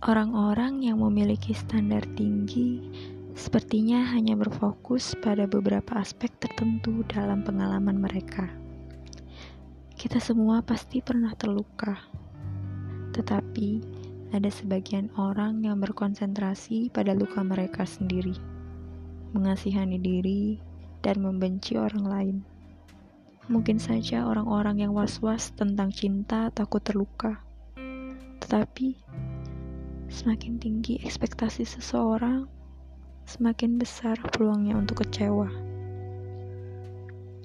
Orang-orang yang memiliki standar tinggi sepertinya hanya berfokus pada beberapa aspek tertentu dalam pengalaman mereka. Kita semua pasti pernah terluka, tetapi ada sebagian orang yang berkonsentrasi pada luka mereka sendiri, mengasihani diri, dan membenci orang lain. Mungkin saja orang-orang yang was-was tentang cinta takut terluka, tetapi Semakin tinggi ekspektasi seseorang, semakin besar peluangnya untuk kecewa.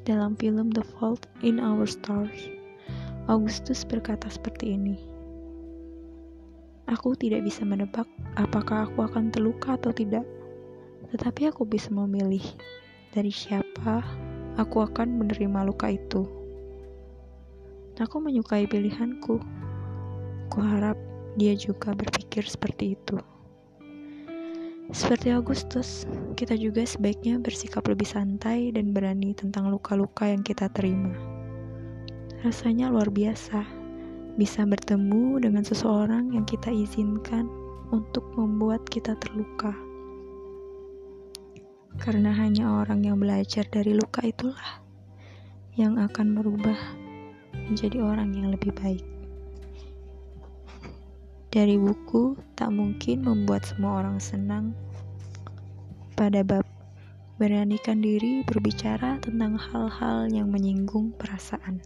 Dalam film The Fault in Our Stars, Augustus berkata seperti ini. Aku tidak bisa menebak apakah aku akan terluka atau tidak, tetapi aku bisa memilih dari siapa aku akan menerima luka itu. Aku menyukai pilihanku. Kuharap dia juga berpikir seperti itu. Seperti Agustus, kita juga sebaiknya bersikap lebih santai dan berani tentang luka-luka yang kita terima. Rasanya luar biasa bisa bertemu dengan seseorang yang kita izinkan untuk membuat kita terluka. Karena hanya orang yang belajar dari luka itulah yang akan berubah menjadi orang yang lebih baik. Dari buku, tak mungkin membuat semua orang senang. Pada bab, beranikan diri berbicara tentang hal-hal yang menyinggung perasaan.